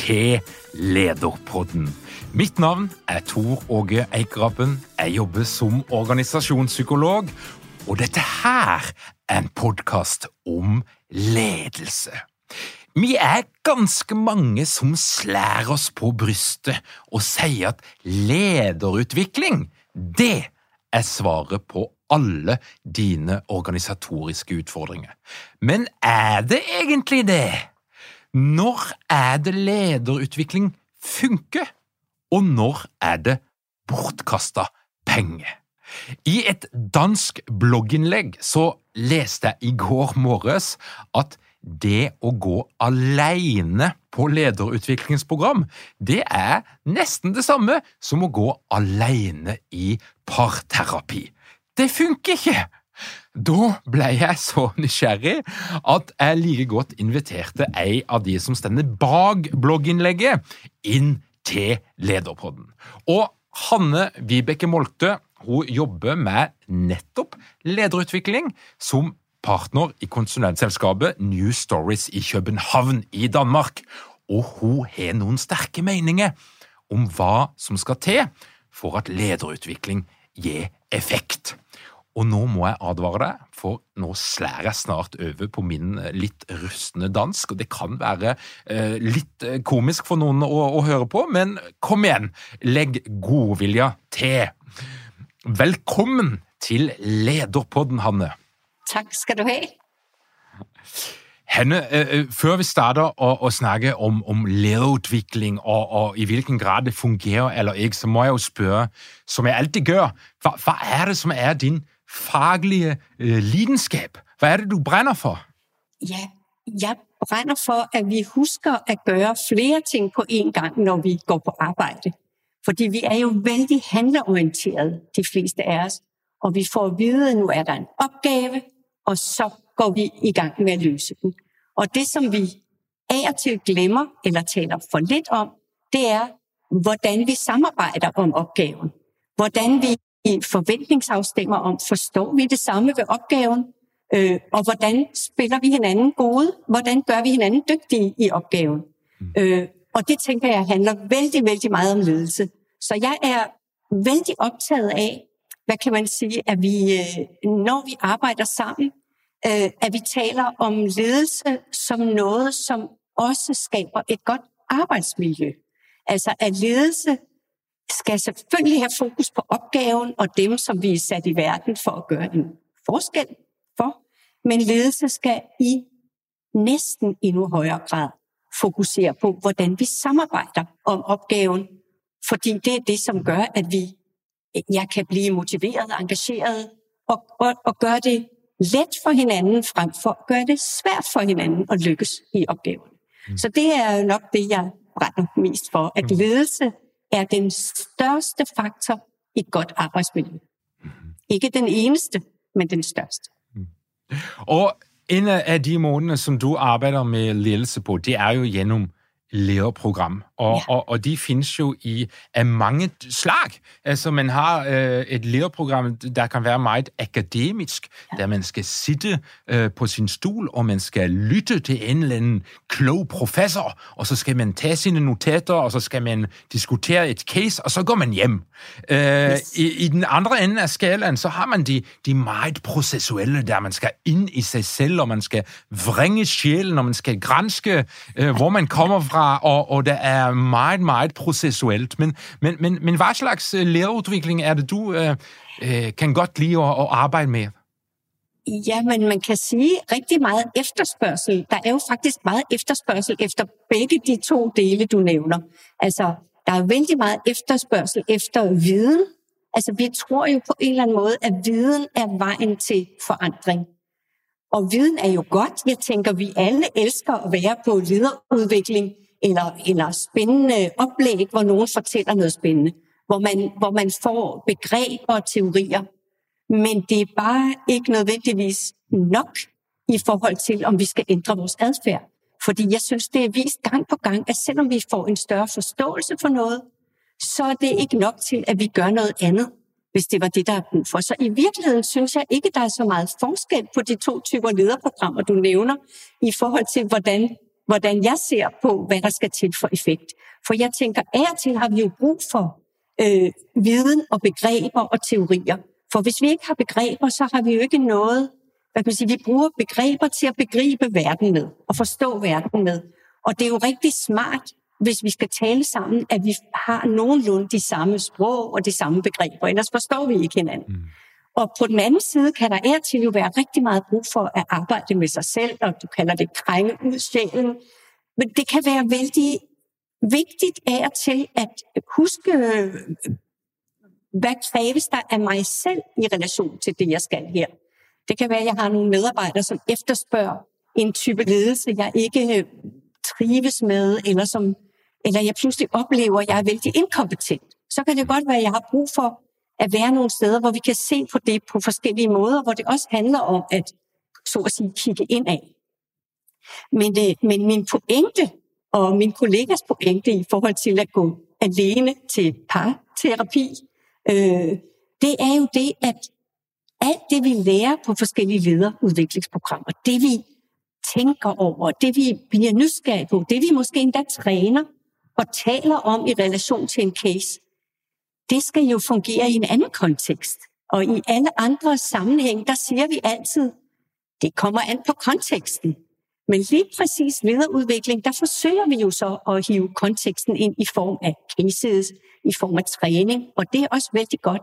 til Lederpodden. Mitt navn er Tor Åge Eikrapen. Jeg jobber som organisasjonspsykolog, og dette her er en podkast om ledelse. Vi er ganske mange som slår oss på brystet og sier at lederutvikling, det er svaret på alle dine organisatoriske utfordringer. Men er det egentlig det? Når er det lederutvikling funker, og når er det bortkasta penger? I et dansk blogginnlegg så leste jeg i går morges at det å gå alene på lederutviklingsprogram, det er nesten det samme som å gå alene i parterapi. Det funker ikke! Da ble jeg så nysgjerrig at jeg like godt inviterte ei av de som stender bak blogginnlegget, inn til Lederpodden. Og Hanne Vibeke Molte hun jobber med nettopp lederutvikling som partner i konsulentselskapet New Stories i København i Danmark. Og hun har noen sterke meninger om hva som skal til for at lederutvikling gir effekt. Og nå må jeg advare deg, for nå slår jeg snart over på min eh, litt rustne dansk, og det kan være eh, litt eh, komisk for noen å, å, høre på, men kom igjen, legg godvilja til. Velkommen til Lederpodden, Hanne. Takk skal du ha. Hanne, øh, før vi starter å, å snakke om, om lederutvikling og, og, i hvilken grad det fungerer eller ikke, så må jeg jo spørre, som jeg alltid gjør, hva, hva er det som er din faglige øh, lidenskab? Hvad er det, du brænder for? Ja, jeg brænder for, at vi husker at gøre flere ting på én gang, når vi går på arbejde. Fordi vi er jo vældig handleorienterede, de fleste af os. Og vi får at vide, at nu er der en opgave, og så går vi i gang med at løse den. Og det, som vi af og til glemmer eller taler for lidt om, det er, hvordan vi samarbejder om opgaven. Hvordan vi i forventningsafstemmer om, forstår vi det samme ved opgaven, øh, og hvordan spiller vi hinanden gode, hvordan gør vi hinanden dygtige i opgaven. Mm. Øh, og det tænker jeg handler vældig, vældig meget om ledelse. Så jeg er vældig optaget af, hvad kan man sige, at vi, øh, når vi arbejder sammen, øh, at vi taler om ledelse som noget, som også skaber et godt arbejdsmiljø. Altså at ledelse skal selvfølgelig have fokus på opgaven og dem, som vi er sat i verden for at gøre en forskel for. Men ledelse skal i næsten endnu højere grad fokusere på, hvordan vi samarbejder om opgaven. Fordi det er det, som gør, at vi jeg kan blive motiveret engageret og, og, og gøre det let for hinanden, frem for at gøre det svært for hinanden at lykkes i opgaven. Mm. Så det er nok det, jeg brænder mest for, at mm. ledelse er den største faktor i et godt arbejdsmiljø. Mm. Ikke den eneste, men den største. Mm. Og en af de måneder, som du arbejder med ledelse på, det er jo gennem lederprogram. Og, ja. og, og de findes jo i af mange slag. Altså, man har øh, et lederprogram, der kan være meget akademisk, ja. der man skal sitte øh, på sin stol, og man skal lytte til en eller anden klog professor, og så skal man tage sine notater, og så skal man diskutere et case, og så går man hjem. Øh, yes. i, I den andre ende af skalaen, så har man de, de meget processuelle, der man skal ind i sig selv, og man skal vrænge sjælen, og man skal grænske, øh, hvor man kommer fra, og, og der er meget, meget processuelt. Men, men, men, men hvad slags øh, læreudvikling er det, du øh, øh, kan godt lide at, at arbejde med? Ja, men man kan sige rigtig meget efterspørgsel. Der er jo faktisk meget efterspørgsel efter begge de to dele, du nævner. Altså, der er vældig meget efterspørgsel efter viden. Altså, vi tror jo på en eller anden måde, at viden er vejen til forandring. Og viden er jo godt. Jeg tænker, vi alle elsker at være på lederudvikling eller, eller spændende oplæg, hvor nogen fortæller noget spændende. Hvor man, hvor man får begreber og teorier. Men det er bare ikke nødvendigvis nok i forhold til, om vi skal ændre vores adfærd. Fordi jeg synes, det er vist gang på gang, at selvom vi får en større forståelse for noget, så er det ikke nok til, at vi gør noget andet, hvis det var det, der er brug for. Så i virkeligheden synes jeg ikke, der er så meget forskel på de to typer lederprogrammer, du nævner, i forhold til, hvordan, hvordan jeg ser på, hvad der skal til for effekt. For jeg tænker, af til har vi jo brug for øh, viden og begreber og teorier. For hvis vi ikke har begreber, så har vi jo ikke noget hvad kan man sige, vi bruger begreber til at begribe verden med og forstå verden med. Og det er jo rigtig smart, hvis vi skal tale sammen, at vi har nogenlunde de samme sprog og de samme begreber, ellers forstår vi ikke hinanden. Mm. Og på den anden side kan der er til jo være rigtig meget brug for at arbejde med sig selv, og du kalder det krænge ud sjælen. Men det kan være vældig vigtigt af og til at huske, hvad kræves der af mig selv i relation til det, jeg skal her. Det kan være, at jeg har nogle medarbejdere, som efterspørger en type ledelse, jeg ikke øh, trives med, eller, som, eller jeg pludselig oplever, at jeg er vældig inkompetent. Så kan det godt være, at jeg har brug for at være nogle steder, hvor vi kan se på det på forskellige måder, hvor det også handler om at, så at sige, kigge ind af. Men, det, men min pointe, og min kollegas pointe i forhold til at gå alene til parterapi, øh, det er jo det, at alt det, vi lærer på forskellige lederudviklingsprogrammer, det vi tænker over, det vi bliver nysgerrige på, det vi måske endda træner og taler om i relation til en case, det skal jo fungere i en anden kontekst. Og i alle andre sammenhænge, der siger vi altid, det kommer an på konteksten. Men lige præcis lederudvikling, der forsøger vi jo så at hive konteksten ind i form af cases, i form af træning, og det er også vældig godt.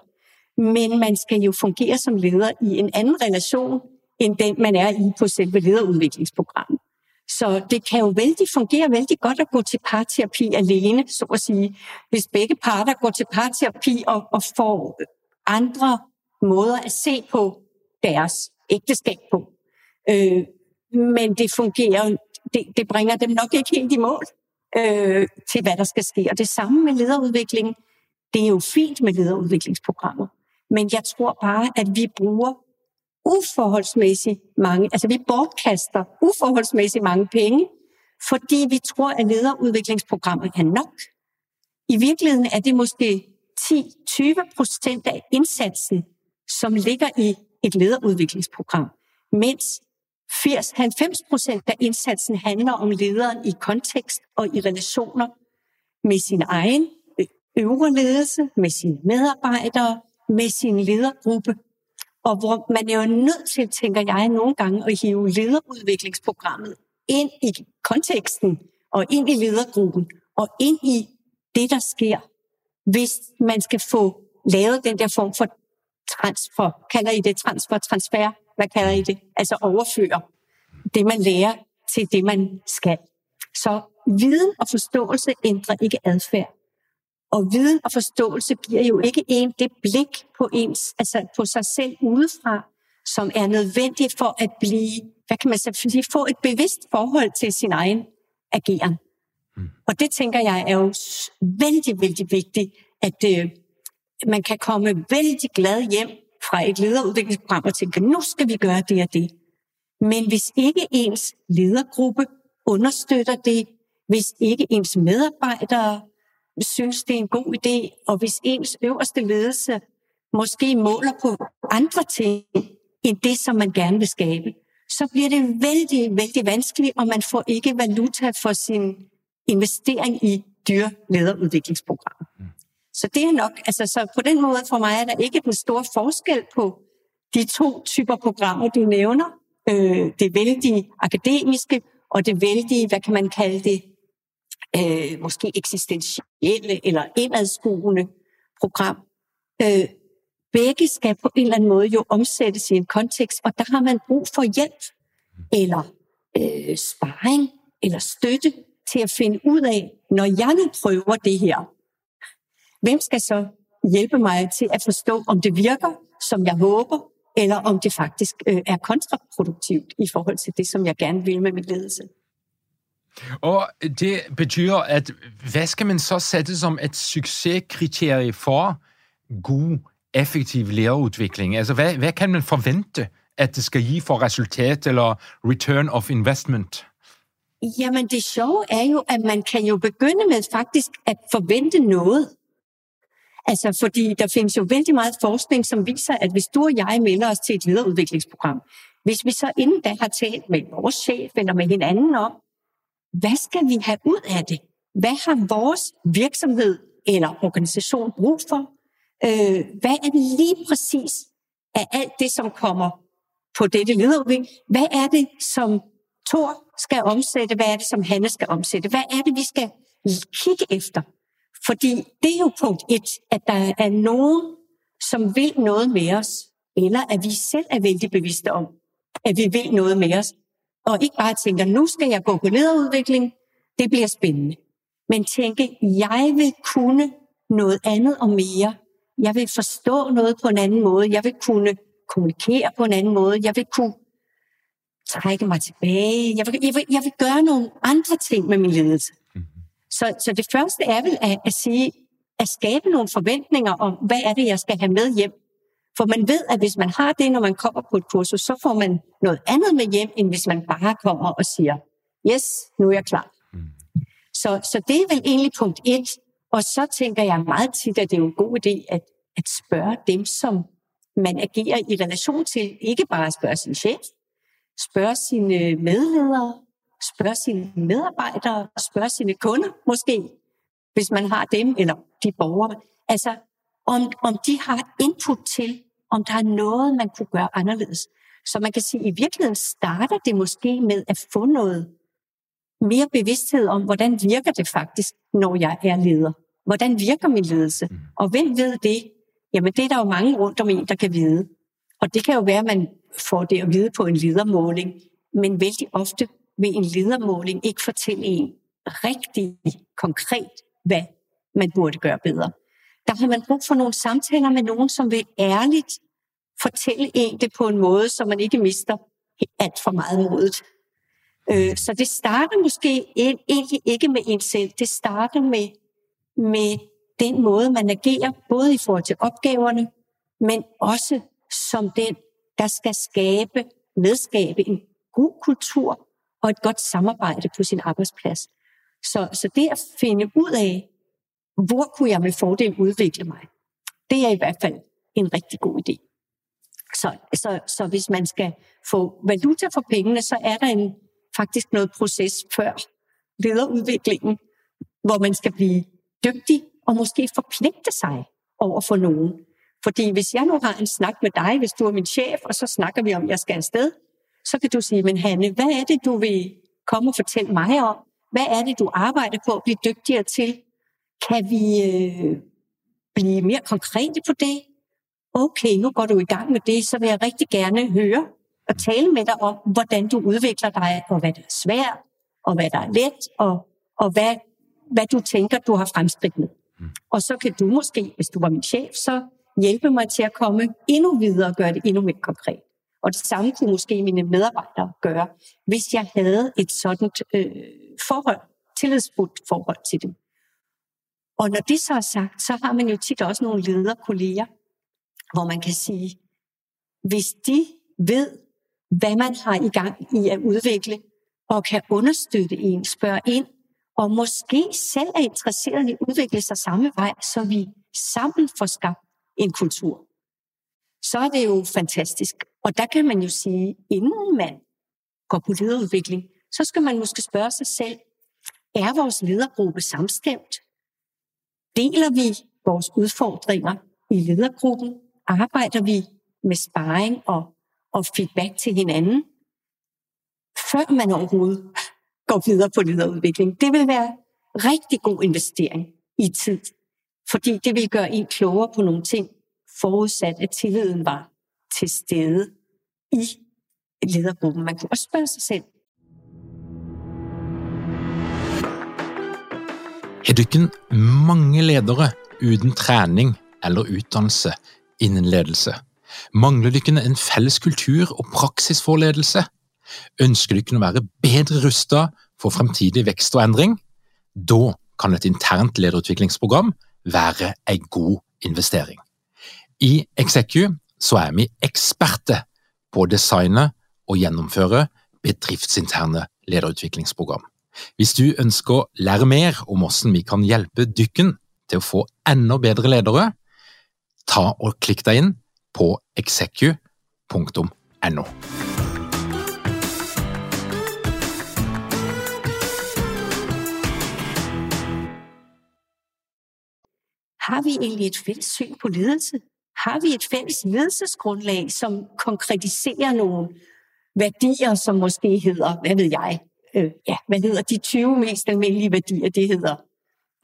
Men man skal jo fungere som leder i en anden relation, end den man er i på selve lederudviklingsprogrammet. Så det kan jo vældig fungere vældig godt at gå til parterapi alene, så at sige. Hvis begge parter går til parterapi og, og får andre måder at se på deres ægteskab på. Øh, men det fungerer, det, det bringer dem nok ikke helt i mål øh, til, hvad der skal ske. Og det samme med lederudvikling. Det er jo fint med lederudviklingsprogrammer. Men jeg tror bare, at vi bruger uforholdsmæssigt mange, altså vi bortkaster uforholdsmæssigt mange penge, fordi vi tror, at lederudviklingsprogrammet er nok. I virkeligheden er det måske 10-20 procent af indsatsen, som ligger i et lederudviklingsprogram, mens 80-90 procent af indsatsen handler om lederen i kontekst og i relationer med sin egen øvre ledelse, med sine medarbejdere, med sin ledergruppe, og hvor man er jo nødt til, tænker jeg nogle gange, at hive lederudviklingsprogrammet ind i konteksten, og ind i ledergruppen, og ind i det, der sker, hvis man skal få lavet den der form for transfer. Kalder I det transfer, transfer? Hvad kalder I det? Altså overføre det, man lærer til det, man skal. Så viden og forståelse ændrer ikke adfærd. Og viden og forståelse giver jo ikke en det blik på, ens, altså på sig selv udefra, som er nødvendigt for at blive, hvad kan man sige, få et bevidst forhold til sin egen ageren. Mm. Og det tænker jeg er jo vældig, vældig vigtigt, at øh, man kan komme vældig glad hjem fra et lederudviklingsprogram og tænke, nu skal vi gøre det og det. Men hvis ikke ens ledergruppe understøtter det, hvis ikke ens medarbejdere synes, det er en god idé, og hvis ens øverste ledelse måske måler på andre ting end det, som man gerne vil skabe, så bliver det vældig, vældig vanskeligt, og man får ikke valuta for sin investering i dyre lederudviklingsprogrammer. Mm. Så det er nok, altså så på den måde for mig er der ikke den store forskel på de to typer programmer, du nævner. Øh, det vældig akademiske, og det vældig, hvad kan man kalde det, øh, måske eksistentielle eller indadskuende program. Øh, begge skal på en eller anden måde jo omsættes i en kontekst, og der har man brug for hjælp, eller øh, sparring, eller støtte til at finde ud af, når jeg nu prøver det her, hvem skal så hjælpe mig til at forstå, om det virker, som jeg håber, eller om det faktisk øh, er kontraproduktivt i forhold til det, som jeg gerne vil med min ledelse. Og det betyder, at hvad skal man så sætte som et succeskriterie for god, effektiv lærerudvikling? Altså, hvad, hvad kan man forvente, at det skal give for resultat eller return of investment? Jamen, det sjove er jo, at man kan jo begynde med faktisk at forvente noget. Altså, fordi der findes jo vældig meget forskning, som viser, at hvis du og jeg melder os til et lederudviklingsprogram, hvis vi så inden da har talt med vores chef eller med hinanden om, hvad skal vi have ud af det? Hvad har vores virksomhed eller organisation brug for? Øh, hvad er det lige præcis af alt det, som kommer på dette lederudvikling? Hvad er det, som Thor skal omsætte? Hvad er det, som Hanne skal omsætte? Hvad er det, vi skal kigge efter? Fordi det er jo punkt et, at der er nogen, som vil noget med os, eller at vi selv er vældig bevidste om, at vi vil noget med os, og ikke bare tænker, nu skal jeg gå på lederudvikling, det bliver spændende. Men tænke, jeg vil kunne noget andet og mere. Jeg vil forstå noget på en anden måde. Jeg vil kunne kommunikere på en anden måde. Jeg vil kunne trække mig tilbage. Jeg vil, jeg vil, jeg vil gøre nogle andre ting med min ledelse. Så, så det første er vel at, at sige, at skabe nogle forventninger om, hvad er det, jeg skal have med hjem. For man ved, at hvis man har det, når man kommer på et kursus, så får man noget andet med hjem, end hvis man bare kommer og siger, yes, nu er jeg klar. Mm. Så, så det er vel egentlig punkt et. Og så tænker jeg meget tit, at det er en god idé at, at spørge dem, som man agerer i relation til. Ikke bare at spørge sin chef, spørge sine medledere, spørge sine medarbejdere, spørge sine kunder måske, hvis man har dem, eller de borgere. Altså, om, om de har input til, om der er noget, man kunne gøre anderledes. Så man kan sige, at i virkeligheden starter det måske med at få noget mere bevidsthed om, hvordan virker det faktisk, når jeg er leder. Hvordan virker min ledelse? Mm. Og hvem ved det? Jamen, det er der jo mange rundt om en, der kan vide. Og det kan jo være, at man får det at vide på en ledermåling, men vældig ofte vil en ledermåling ikke fortælle en rigtig konkret, hvad man burde gøre bedre. Der har man brug for nogle samtaler med nogen, som vil ærligt fortælle en det på en måde, så man ikke mister alt for meget modet. Øh, så det starter måske egentlig ikke med en selv. Det starter med, med den måde, man agerer, både i forhold til opgaverne, men også som den, der skal skabe, medskabe en god kultur og et godt samarbejde på sin arbejdsplads. Så, så det at finde ud af, hvor kunne jeg med fordel udvikle mig, det er i hvert fald en rigtig god idé. Så, så, så hvis man skal få valuta for pengene, så er der en, faktisk noget proces før lederudviklingen, hvor man skal blive dygtig og måske forpligte sig over for nogen. Fordi hvis jeg nu har en snak med dig, hvis du er min chef, og så snakker vi om, at jeg skal afsted, så kan du sige, men Hanne, hvad er det, du vil komme og fortælle mig om? Hvad er det, du arbejder på at blive dygtigere til? Kan vi øh, blive mere konkrete på det? Okay, nu går du i gang med det, så vil jeg rigtig gerne høre og tale med dig om, hvordan du udvikler dig, og hvad der er svært, og hvad der er let, og, og hvad, hvad du tænker, du har fremskridt med. Mm. Og så kan du måske, hvis du var min chef, så hjælpe mig til at komme endnu videre og gøre det endnu mere konkret. Og det samme kunne måske mine medarbejdere gøre, hvis jeg havde et sådan øh, forhold, tillidsfuldt forhold til dem. Og når det så er sagt, så har man jo tit også nogle lederkolleger, hvor man kan sige, hvis de ved, hvad man har i gang i at udvikle, og kan understøtte en, spørge ind, og måske selv er interesseret i at udvikle sig samme vej, så vi sammen får skabt en kultur, så er det jo fantastisk. Og der kan man jo sige, inden man går på lederudvikling, så skal man måske spørge sig selv, er vores ledergruppe samstemt? Deler vi vores udfordringer i ledergruppen? Arbejder vi med sparring og, og feedback til hinanden? Før man overhovedet går videre på lederudvikling. Det vil være rigtig god investering i tid, fordi det vil gøre en klogere på nogle ting, forudsat at tilliden var til stede i ledergruppen. Man kunne også spørge sig selv, Er dykken mange ledere uden trening eller utdannelse innen ledelse? Mangler dykken en felles kultur og praksis for ledelse? Ønsker dykken å være bedre rustet for fremtidig vekst og endring? Da kan et internt lederutviklingsprogram være en god investering. I Execu så er vi eksperter på å designe og gjennomføre bedriftsinterne lederutviklingsprogram. Hvis du ønsker å lære mer om hvordan vi kan hjelpe dykken til å få enda bedre ledere, ta og klikk deg inn på execu.no. Har vi egentlig et fælles syn på ledelse? Har vi et fælles ledelsesgrundlag, som konkretiserer nogle værdier, som måske hedder, hvad ved jeg, øh, ja, hvad hedder de 20 mest almindelige værdier? Det hedder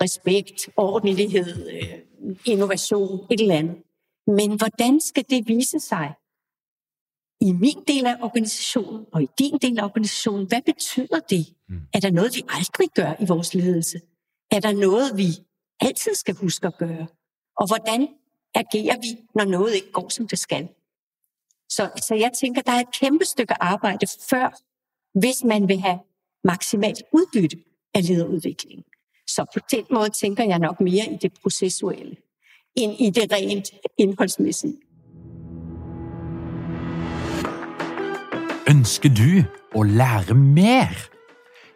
respekt, ordentlighed, øh, innovation, et eller andet. Men hvordan skal det vise sig i min del af organisationen og i din del af organisationen? Hvad betyder det? Mm. Er der noget, vi aldrig gør i vores ledelse? Er der noget, vi altid skal huske at gøre? Og hvordan agerer vi, når noget ikke går, som det skal? Så, så jeg tænker, der er et kæmpe stykke arbejde før, hvis man vil have maksimalt udbytte af lederudviklingen. Så på den måde tænker jeg nok mere i det processuelle, end i det rent indholdsmæssige. Ønsker du at lære mere?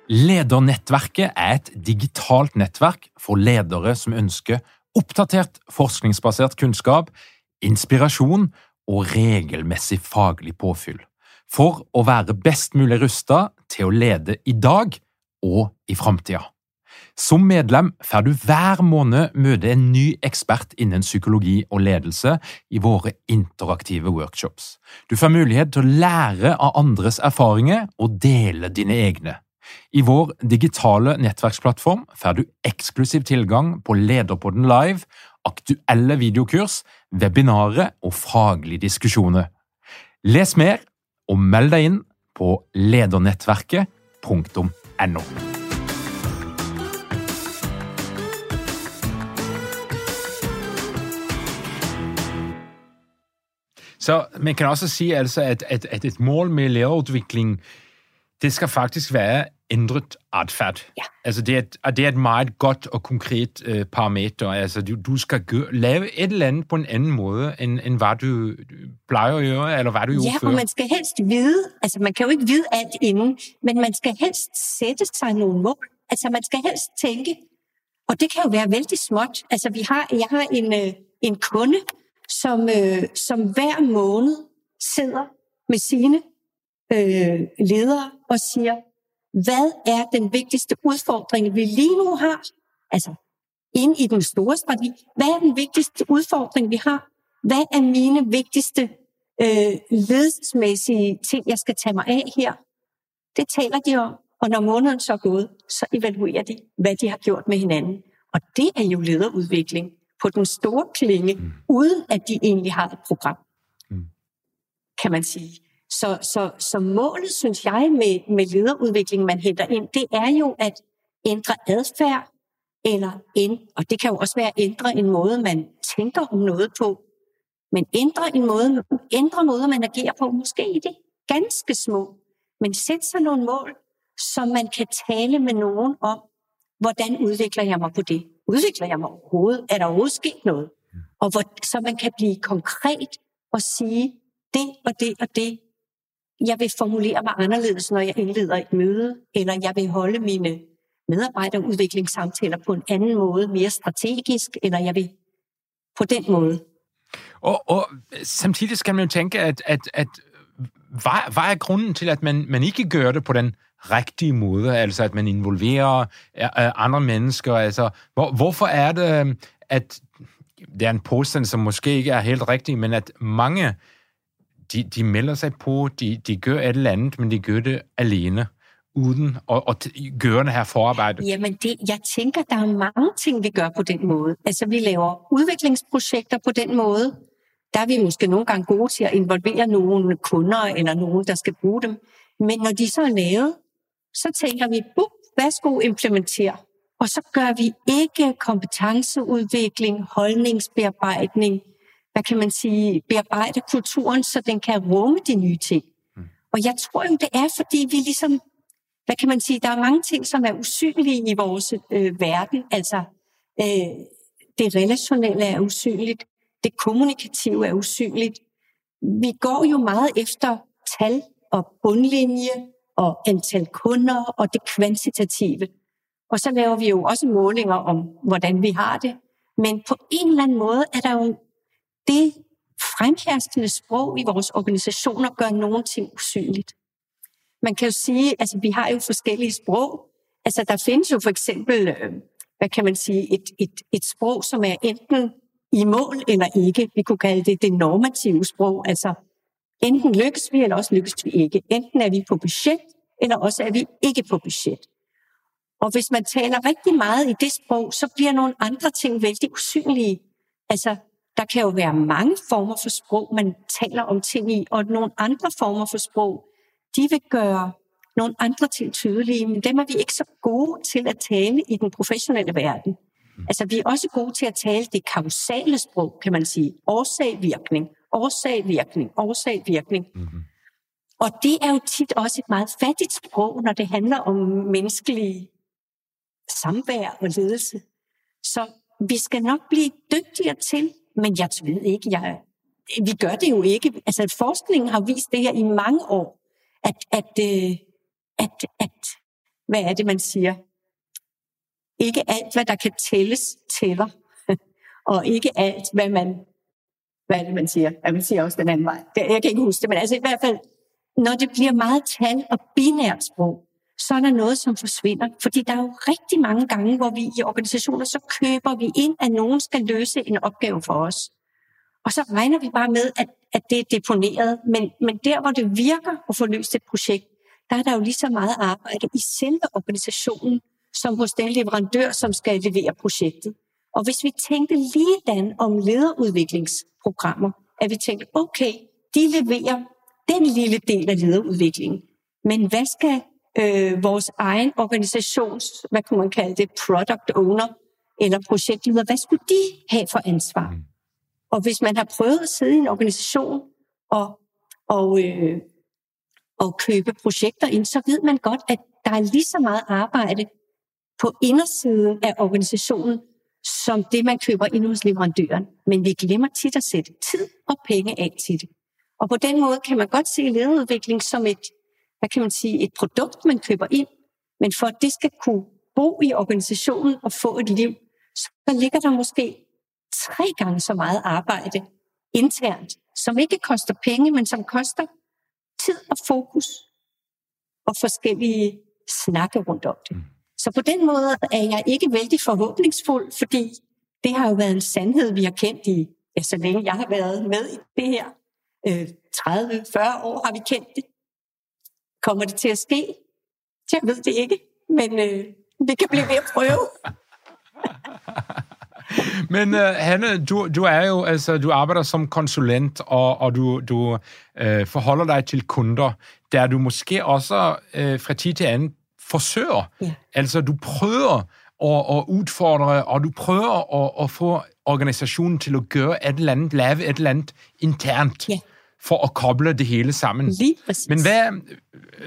Ledernettverket er et digitalt nettverk for ledere som ønsker opdateret forskningsbaseret kunnskap, inspiration og regelmæssig faglig påfyll for at være best mulig rustet til å lede i dag og i framtida. Som medlem får du hver måned møte en ny ekspert innen psykologi og ledelse i våre interaktive workshops. Du får mulighet til å lære av andres erfaringer og dele dine egne. I vår digitale nettverksplattform får du eksklusiv tilgang på Lederpodden live, aktuelle videokurs, webinarer og faglige diskusjoner. Les mer og meld deg inn på ledernettverket.no. Så man kan også sige, altså at, at, at et mål med lederutvikling det skal faktisk være ændret adfærd. Ja. Altså det er, et, det er et meget godt og konkret øh, parameter. Altså du, du skal gøre, lave et eller andet på en anden måde, end, end hvad du, plejer at gøre, eller hvad du Ja, for man skal helst vide, altså man kan jo ikke vide alt inden, men man skal helst sætte sig nogle mål. Altså man skal helst tænke, og det kan jo være vældig småt. Altså vi har, jeg har en, øh, en kunde, som, øh, som hver måned sidder med sine øh, ledere og siger, hvad er den vigtigste udfordring, vi lige nu har? Altså, ind i den store strategi. Hvad er den vigtigste udfordring, vi har? Hvad er mine vigtigste øh, ledelsesmæssige ting, jeg skal tage mig af her? Det taler de om, og når måneden så er gået, så evaluerer de, hvad de har gjort med hinanden. Og det er jo lederudvikling på den store klinge, mm. uden at de egentlig har et program, mm. kan man sige. Så, så, så målet, synes jeg, med, med lederudvikling, man henter ind, det er jo at ændre adfærd, eller ind, og det kan jo også være at ændre en måde, man tænker om noget på, men ændre en måde, ændre måde, man agerer på, måske i det ganske små, men sæt sig nogle mål, som man kan tale med nogen om, hvordan udvikler jeg mig på det? Udvikler jeg mig overhovedet? Er der overhovedet sket noget? Og hvor, så man kan blive konkret og sige, det og det og det jeg vil formulere mig anderledes, når jeg indleder et møde, eller jeg vil holde mine medarbejderudviklingssamtaler på en anden måde, mere strategisk, eller jeg vil på den måde. Og, og samtidig skal man jo tænke, at, at, at hvad, hvad er grunden til, at man, man ikke gør det på den rigtige måde, altså at man involverer øh, øh, andre mennesker, altså hvor, hvorfor er det, øh, at det er en påstand, som måske ikke er helt rigtig, men at mange, de, de melder sig på, de, de gør et eller andet, men de gør det alene uden at, at gøre det her forarbejde? Jamen, det, jeg tænker, der er mange ting, vi gør på den måde. Altså, vi laver udviklingsprojekter på den måde. Der er vi måske nogle gange gode til at involvere nogle kunder eller nogen, der skal bruge dem. Men når de så er lavet, så tænker vi, buh, værsgo implementer. Og så gør vi ikke kompetenceudvikling, holdningsbearbejdning, hvad kan man sige, bearbejde kulturen, så den kan rumme de nye ting. Mm. Og jeg tror jo, det er, fordi vi ligesom hvad kan man sige, der er mange ting, som er usynlige i vores øh, verden. Altså, øh, det relationelle er usynligt, det kommunikative er usynligt. Vi går jo meget efter tal og bundlinje og antal kunder og det kvantitative. Og så laver vi jo også målinger om, hvordan vi har det. Men på en eller anden måde er der jo det fremherskende sprog i vores organisationer gør nogle ting usynligt. Man kan jo sige, altså vi har jo forskellige sprog. Altså der findes jo for eksempel, øh, hvad kan man sige, et, et, et sprog, som er enten i mål eller ikke. Vi kunne kalde det det normative sprog. Altså enten lykkes vi, eller også lykkes vi ikke. Enten er vi på budget, eller også er vi ikke på budget. Og hvis man taler rigtig meget i det sprog, så bliver nogle andre ting vældig usynlige. Altså, der kan jo være mange former for sprog, man taler om ting i, og nogle andre former for sprog, de vil gøre nogle andre ting tydelige, men dem er vi ikke så gode til at tale i den professionelle verden. Mm. Altså, vi er også gode til at tale det kausale sprog, kan man sige. Årsag-virkning, årsag-virkning, årsag-virkning. Mm-hmm. Og det er jo tit også et meget fattigt sprog, når det handler om menneskelig samvær og ledelse. Så vi skal nok blive dygtigere til, men jeg ved ikke, jeg, vi gør det jo ikke. Altså, forskningen har vist det her i mange år, at, at, øh, at, at, hvad er det, man siger? Ikke alt, hvad der kan tælles, tæller. og ikke alt, hvad man, hvad er det, man siger? Ja, man siger også den anden vej. Jeg kan ikke huske det, men altså i hvert fald, når det bliver meget tal og binært sprog, så er der noget, som forsvinder. Fordi der er jo rigtig mange gange, hvor vi i organisationer, så køber vi ind, at nogen skal løse en opgave for os. Og så regner vi bare med, at, at det er deponeret. Men, men der, hvor det virker at få løst et projekt, der er der jo lige så meget arbejde i selve organisationen, som hos den leverandør, som skal levere projektet. Og hvis vi tænkte lige om lederudviklingsprogrammer, at vi tænkte, okay, de leverer den lille del af lederudviklingen. Men hvad skal øh, vores egen organisations, hvad kunne man kalde det, product owner eller projektleder, hvad skulle de have for ansvar? Mm. Og hvis man har prøvet at sidde i en organisation og, og, øh, og købe projekter ind, så ved man godt, at der er lige så meget arbejde på indersiden af organisationen, som det, man køber ind hos leverandøren. Men vi glemmer tit at sætte tid og penge af til det. Og på den måde kan man godt se lederudvikling som et, hvad kan man sige, et produkt, man køber ind. Men for at det skal kunne bo i organisationen og få et liv, så ligger der måske tre gange så meget arbejde internt, som ikke koster penge, men som koster tid og fokus og forskellige snakke rundt om det. Mm. Så på den måde er jeg ikke vældig forhåbningsfuld, fordi det har jo været en sandhed, vi har kendt i, ja, så længe jeg har været med i det her. Øh, 30-40 år har vi kendt det. Kommer det til at ske? Jeg ved det ikke, men øh, det kan blive ved at prøve. Men uh, Hanne, du, du er jo, altså, du arbejder som konsulent, og, og du, du uh, forholder dig til kunder, der du måske også uh, fra tid til anden forsøger. Ja. Altså, du prøver at, at udfordre, og du prøver at, at få organisationen til at gøre et eller andet, lave et eller andet internt. Ja for at koble det hele sammen. Lige præcis. Men hvad,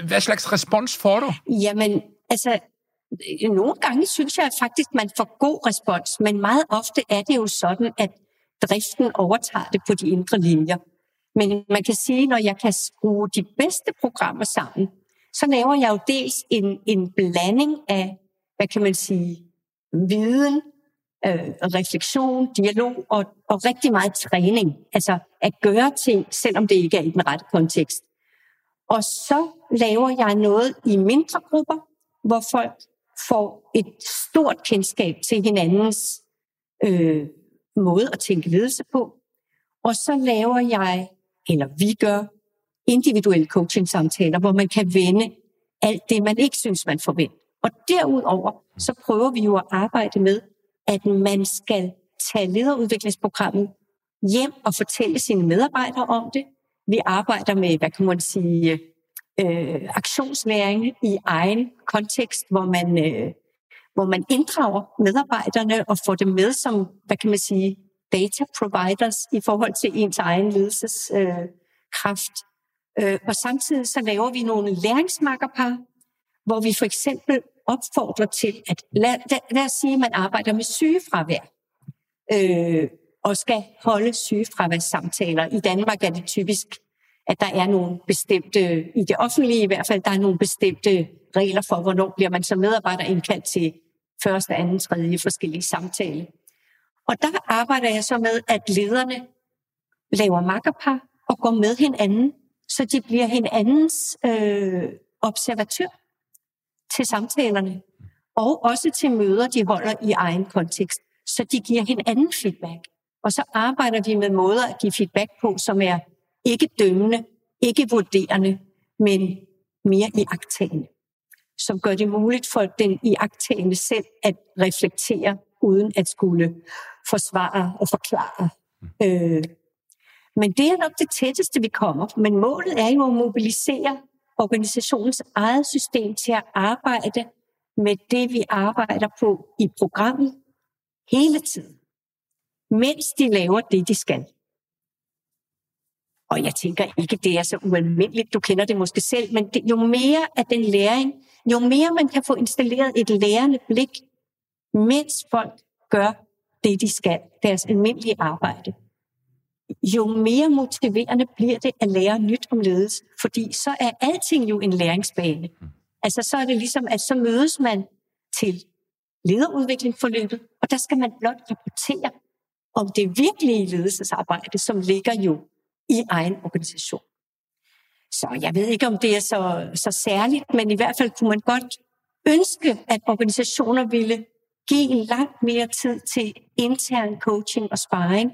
hvad slags respons får du? Jamen, altså, nogle gange synes jeg at faktisk, man får god respons, men meget ofte er det jo sådan, at driften overtager det på de indre linjer. Men man kan sige, når jeg kan skrue de bedste programmer sammen, så laver jeg jo dels en, en blanding af, hvad kan man sige, viden, øh, refleksion, dialog og, og rigtig meget træning. Altså at gøre ting, selvom det ikke er i den rette kontekst. Og så laver jeg noget i mindre grupper, hvor folk får et stort kendskab til hinandens øh, måde at tænke ledelse på. Og så laver jeg, eller vi gør, individuelle coaching-samtaler, hvor man kan vende alt det, man ikke synes, man forventer. Og derudover, så prøver vi jo at arbejde med, at man skal tage lederudviklingsprogrammet hjem og fortælle sine medarbejdere om det. Vi arbejder med, hvad kan man sige, øh, aktionslæring i egen kontekst, hvor man, øh, hvor man inddrager medarbejderne og får dem med som, hvad kan man sige, data providers i forhold til ens egen ledelseskraft. Øh, øh, og samtidig så laver vi nogle læringsmakkerpar, hvor vi for eksempel opfordrer til, at lad, lad, lad os sige, at man arbejder med sygefravær, øh, og skal holde sygefraværssamtaler. I Danmark er det typisk, at der er nogle bestemte, i det offentlige i hvert fald, der er nogle bestemte regler for, hvornår bliver man som medarbejder indkaldt til første, anden, tredje forskellige samtale. Og der arbejder jeg så med, at lederne laver makkerpar og går med hinanden, så de bliver hinandens øh, observatør til samtalerne, og også til møder, de holder i egen kontekst, så de giver hinanden feedback. Og så arbejder vi med måder at give feedback på, som er ikke dømmende, ikke vurderende, men mere iagtagende. Som gør det muligt for den iagtagende selv at reflektere, uden at skulle forsvare og forklare. Øh, men det er nok det tætteste, vi kommer. Men målet er jo at mobilisere organisationens eget system til at arbejde med det, vi arbejder på i programmet hele tiden, mens de laver det, de skal. Og jeg tænker ikke, det er så ualmindeligt. Du kender det måske selv, men det, jo mere af den læring, jo mere man kan få installeret et lærende blik, mens folk gør det, de skal, deres almindelige arbejde, jo mere motiverende bliver det at lære nyt om ledelse, fordi så er alting jo en læringsbane. Mm. Altså så er det ligesom, at så mødes man til lederudviklingsforløbet, og der skal man blot rapportere om det virkelige ledelsesarbejde, som ligger jo i egen organisation. Så jeg ved ikke, om det er så, så særligt, men i hvert fald kunne man godt ønske, at organisationer ville give langt mere tid til intern coaching og sparring,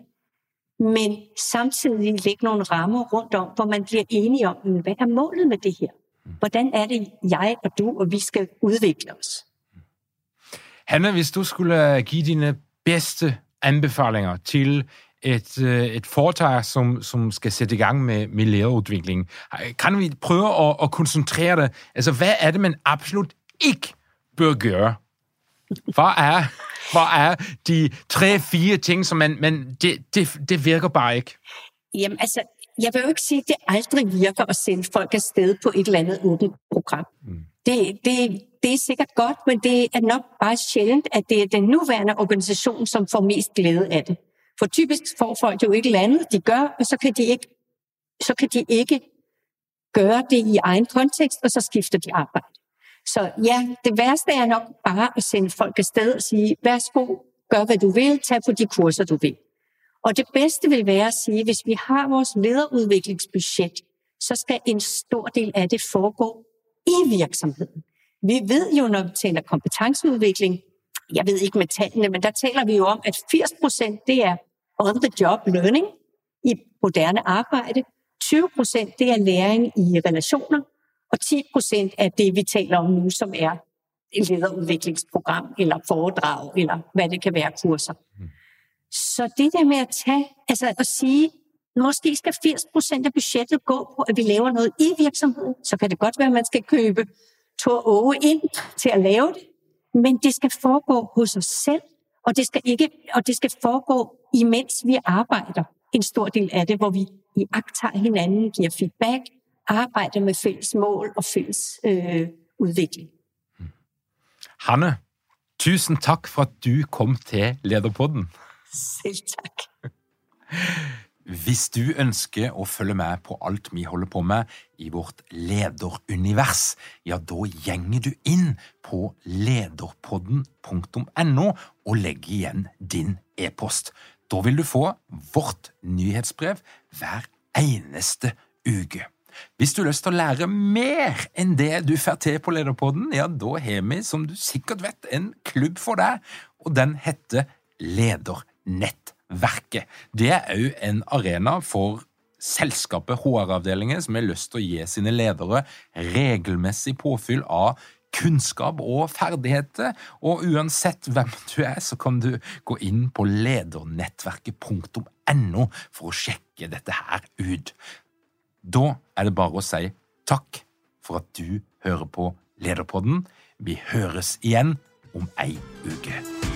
men samtidig lægge nogle rammer rundt om, hvor man bliver enige om, hvad er målet med det her? Hvordan er det, jeg og du og vi skal udvikle os? Hanne, hvis du skulle øh, give dine bedste anbefalinger til et, øh, et foretag, som, som skal sætte i gang med, med lederudvikling, kan vi prøve at, at koncentrere det? Altså, hvad er det, man absolut ikke bør gøre? Hvad er hvad er de tre-fire ting, som man, men det, det, det virker bare ikke? Jamen altså, jeg vil jo ikke sige, at det aldrig virker at sende folk afsted på et eller andet åbent program. Mm. Det, det, det er sikkert godt, men det er nok bare sjældent, at det er den nuværende organisation, som får mest glæde af det. For typisk får folk jo ikke andet, de gør, og så kan de ikke, så kan de ikke gøre det i egen kontekst, og så skifter de arbejde. Så ja, det værste er nok bare at sende folk afsted og sige, værsgo, gør hvad du vil, tag på de kurser, du vil. Og det bedste vil være at sige, hvis vi har vores lederudviklingsbudget, så skal en stor del af det foregå i virksomheden. Vi ved jo, når vi taler kompetenceudvikling, jeg ved ikke med tallene, men der taler vi jo om, at 80 procent det er on-the-job learning i moderne arbejde. 20 procent det er læring i relationer, og 10 procent af det, vi taler om nu, som er et lederudviklingsprogram, eller foredrag, eller hvad det kan være, kurser. Mm. Så det der med at tage, altså at sige, måske skal 80 procent af budgettet gå på, at vi laver noget i virksomheden, så kan det godt være, at man skal købe to Åge ind til at lave det, men det skal foregå hos os selv, og det skal, ikke, og det skal foregå, imens vi arbejder en stor del af det, hvor vi i tager hinanden, giver feedback, arbejder med fælles mål og fælles øh, udvikling. Hanne, tusind tak for at du kom til Lederpodden. Selv tak. Hvis du ønsker å følge med på alt vi holder på med i vårt lederunivers, ja, da gjenger du inn på lederpodden.no og legger igjen din e-post. Da vil du få vårt nyhetsbrev hver eneste uke. Hvis du har lyst til å lære mer enn det du får til på Lederpodden, ja, da har vi, som du sikkert vet, en klubb for deg, og den heter Ledernettverket. Det er òg en arena for selskapet HR-avdelingen som har lyst til å gi sine ledere regelmessig påfyll av kunnskap og ferdigheter, og uansett hvem du er, så kan du gå inn på ledernettverket.no for å sjekke dette her ut. Da er det bare å si takk for at du hører på Lederpodden. Vi høres igjen om ei uke.